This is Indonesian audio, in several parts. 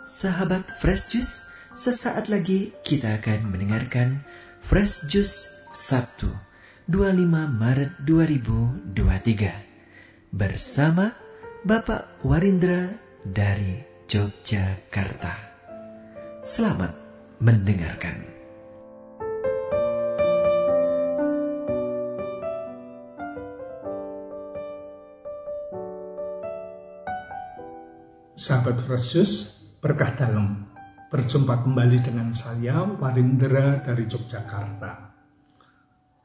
Sahabat Fresh Juice, sesaat lagi kita akan mendengarkan Fresh Juice Sabtu 25 Maret 2023 bersama Bapak Warindra dari Yogyakarta. Selamat mendengarkan. Sahabat Fresh berkah dalam. Berjumpa kembali dengan saya, Warindra dari Yogyakarta.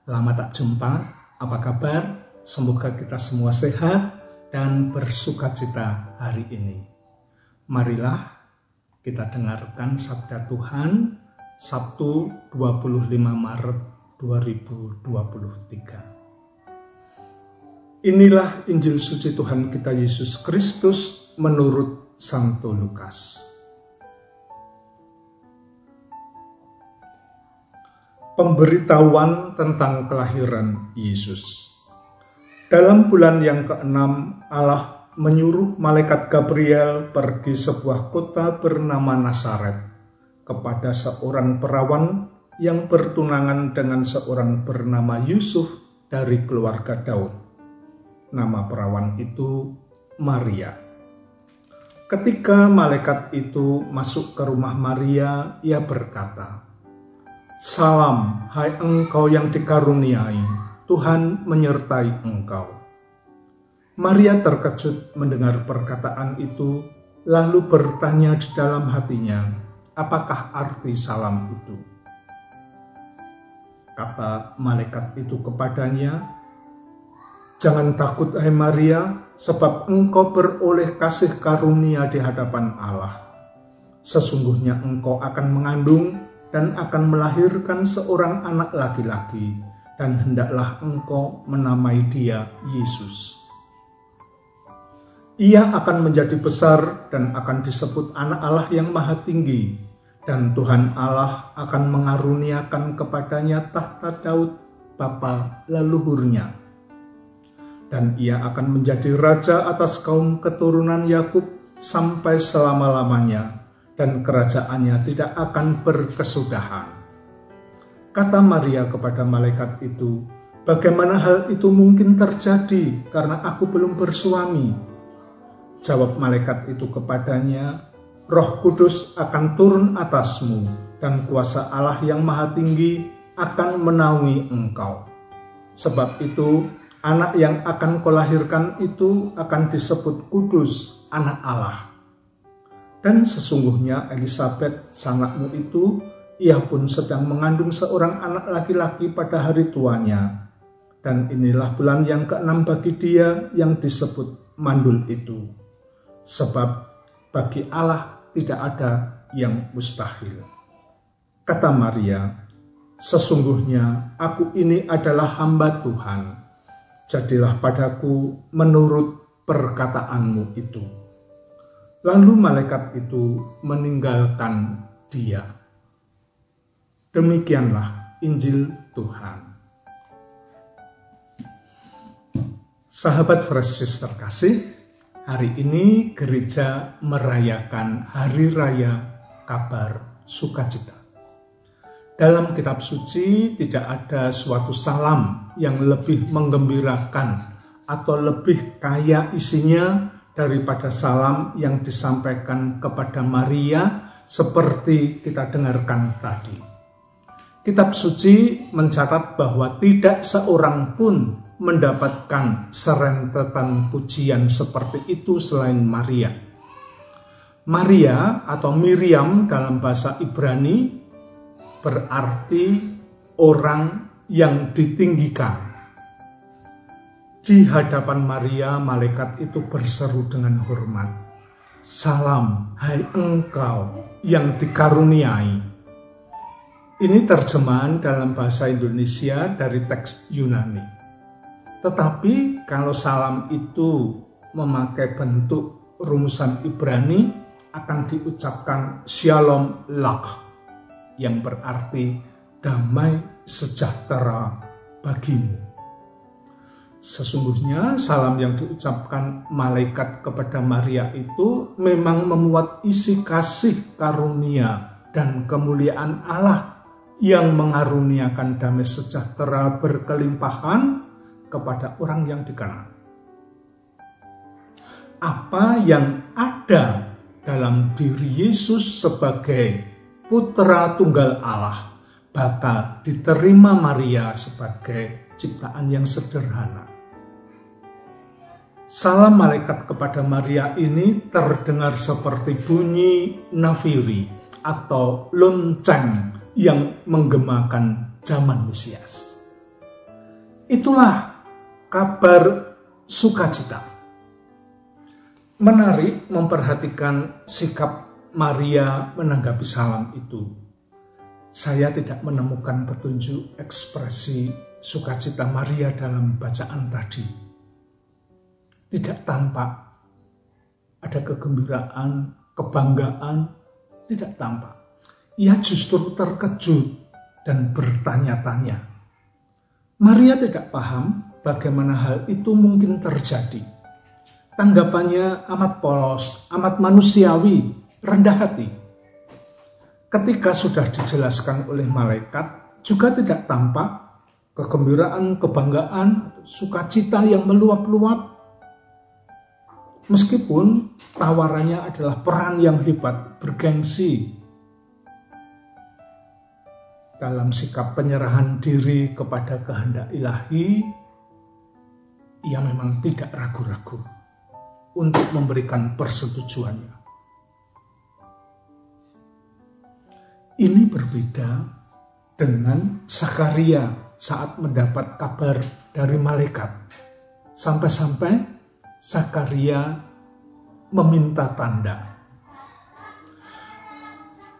Lama tak jumpa, apa kabar? Semoga kita semua sehat dan bersuka cita hari ini. Marilah kita dengarkan sabda Tuhan Sabtu 25 Maret 2023. Inilah Injil suci Tuhan kita Yesus Kristus menurut Santo Lukas. Pemberitahuan tentang kelahiran Yesus. Dalam bulan yang keenam, Allah menyuruh malaikat Gabriel pergi sebuah kota bernama Nasaret kepada seorang perawan yang bertunangan dengan seorang bernama Yusuf dari keluarga Daud. Nama perawan itu Maria. Ketika malaikat itu masuk ke rumah Maria, ia berkata, "Salam, hai engkau yang dikaruniai, Tuhan menyertai engkau." Maria terkejut mendengar perkataan itu, lalu bertanya di dalam hatinya, "Apakah arti salam itu?" Kata malaikat itu kepadanya, "Jangan takut, hai Maria, sebab engkau beroleh kasih karunia di hadapan Allah. Sesungguhnya engkau akan mengandung dan akan melahirkan seorang anak laki-laki, dan hendaklah engkau menamai dia Yesus. Ia akan menjadi besar dan akan disebut anak Allah yang maha tinggi, dan Tuhan Allah akan mengaruniakan kepadanya tahta Daud, bapa leluhurnya dan ia akan menjadi raja atas kaum keturunan Yakub sampai selama-lamanya dan kerajaannya tidak akan berkesudahan. Kata Maria kepada malaikat itu, "Bagaimana hal itu mungkin terjadi karena aku belum bersuami?" Jawab malaikat itu kepadanya, "Roh Kudus akan turun atasmu dan kuasa Allah yang Maha Tinggi akan menaungi engkau. Sebab itu anak yang akan kau lahirkan itu akan disebut kudus anak Allah. Dan sesungguhnya Elizabeth sangatmu itu, ia pun sedang mengandung seorang anak laki-laki pada hari tuanya. Dan inilah bulan yang keenam bagi dia yang disebut mandul itu. Sebab bagi Allah tidak ada yang mustahil. Kata Maria, sesungguhnya aku ini adalah hamba Tuhan jadilah padaku menurut perkataanmu itu. Lalu malaikat itu meninggalkan dia. Demikianlah Injil Tuhan. Sahabat Fresh Sister kasih, hari ini gereja merayakan Hari Raya Kabar Sukacita. Dalam kitab suci tidak ada suatu salam yang lebih menggembirakan atau lebih kaya isinya daripada salam yang disampaikan kepada Maria seperti kita dengarkan tadi. Kitab suci mencatat bahwa tidak seorang pun mendapatkan serentetan pujian seperti itu selain Maria. Maria atau Miriam dalam bahasa Ibrani berarti orang yang ditinggikan. Di hadapan Maria, malaikat itu berseru dengan hormat. Salam, hai engkau yang dikaruniai. Ini terjemahan dalam bahasa Indonesia dari teks Yunani. Tetapi kalau salam itu memakai bentuk rumusan Ibrani akan diucapkan Shalom Lach yang berarti damai sejahtera bagimu. Sesungguhnya salam yang diucapkan malaikat kepada Maria itu memang memuat isi kasih karunia dan kemuliaan Allah yang mengaruniakan damai sejahtera berkelimpahan kepada orang yang dikenal. Apa yang ada dalam diri Yesus sebagai putra tunggal Allah bakal diterima Maria sebagai ciptaan yang sederhana Salam malaikat kepada Maria ini terdengar seperti bunyi nafiri atau lonceng yang menggemakan zaman Mesias. Itulah kabar sukacita. Menarik memperhatikan sikap Maria menanggapi salam itu. Saya tidak menemukan petunjuk ekspresi sukacita Maria dalam bacaan tadi tidak tampak. Ada kegembiraan, kebanggaan, tidak tampak. Ia justru terkejut dan bertanya-tanya. Maria tidak paham bagaimana hal itu mungkin terjadi. Tanggapannya amat polos, amat manusiawi, rendah hati. Ketika sudah dijelaskan oleh malaikat, juga tidak tampak kegembiraan, kebanggaan, sukacita yang meluap-luap Meskipun tawarannya adalah peran yang hebat, bergengsi dalam sikap penyerahan diri kepada kehendak ilahi, ia memang tidak ragu-ragu untuk memberikan persetujuannya. Ini berbeda dengan Sakaria saat mendapat kabar dari malaikat. Sampai-sampai Sakaria meminta tanda.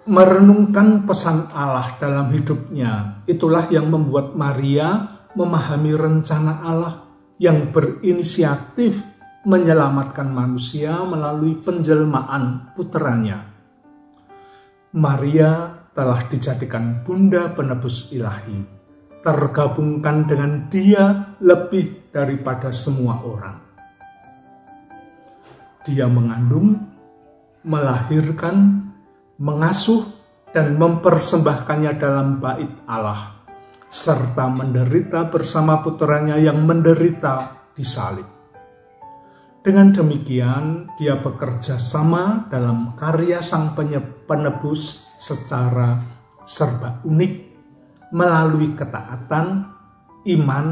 Merenungkan pesan Allah dalam hidupnya, itulah yang membuat Maria memahami rencana Allah yang berinisiatif menyelamatkan manusia melalui penjelmaan puteranya. Maria telah dijadikan bunda penebus ilahi, tergabungkan dengan dia lebih daripada semua orang dia mengandung, melahirkan, mengasuh, dan mempersembahkannya dalam bait Allah, serta menderita bersama putranya yang menderita di salib. Dengan demikian, dia bekerja sama dalam karya sang penebus secara serba unik melalui ketaatan, iman,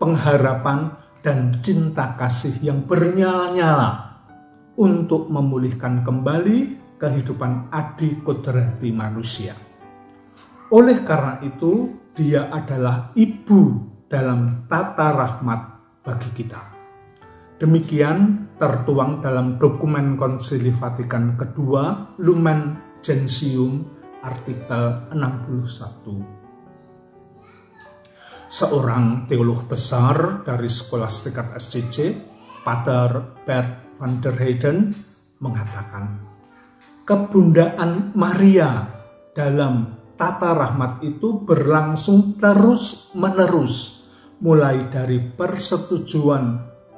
pengharapan, dan cinta kasih yang bernyala-nyala untuk memulihkan kembali kehidupan adi kodrati manusia. Oleh karena itu, dia adalah ibu dalam tata rahmat bagi kita. Demikian tertuang dalam dokumen Konsili Vatikan kedua Lumen Gentium artikel 61 seorang teolog besar dari sekolah sedekat SCC, Pater Bert van der Heyden mengatakan, kebundaan Maria dalam tata rahmat itu berlangsung terus-menerus, mulai dari persetujuan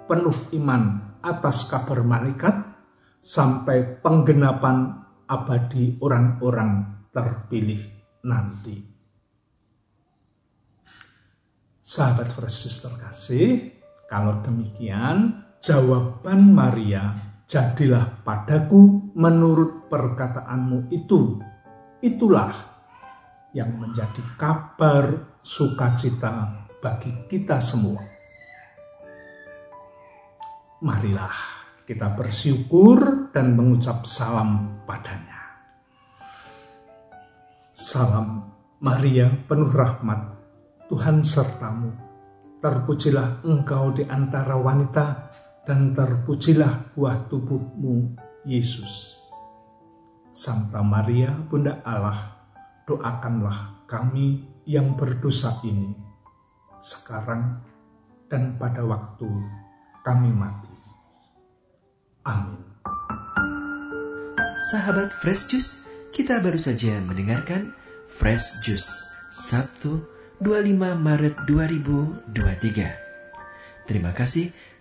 penuh iman atas kabar malaikat sampai penggenapan abadi orang-orang terpilih nanti. Sahabat Yesus terkasih, kalau demikian jawaban Maria, jadilah padaku menurut perkataanmu itu. Itulah yang menjadi kabar sukacita bagi kita semua. Marilah kita bersyukur dan mengucap salam padanya. Salam Maria penuh rahmat, Tuhan sertamu. Terpujilah engkau di antara wanita dan terpujilah buah tubuhmu, Yesus. Santa Maria, Bunda Allah, doakanlah kami yang berdosa ini, sekarang dan pada waktu kami mati. Amin. Sahabat Fresh Juice, kita baru saja mendengarkan Fresh Juice Sabtu 25 Maret 2023 Terima kasih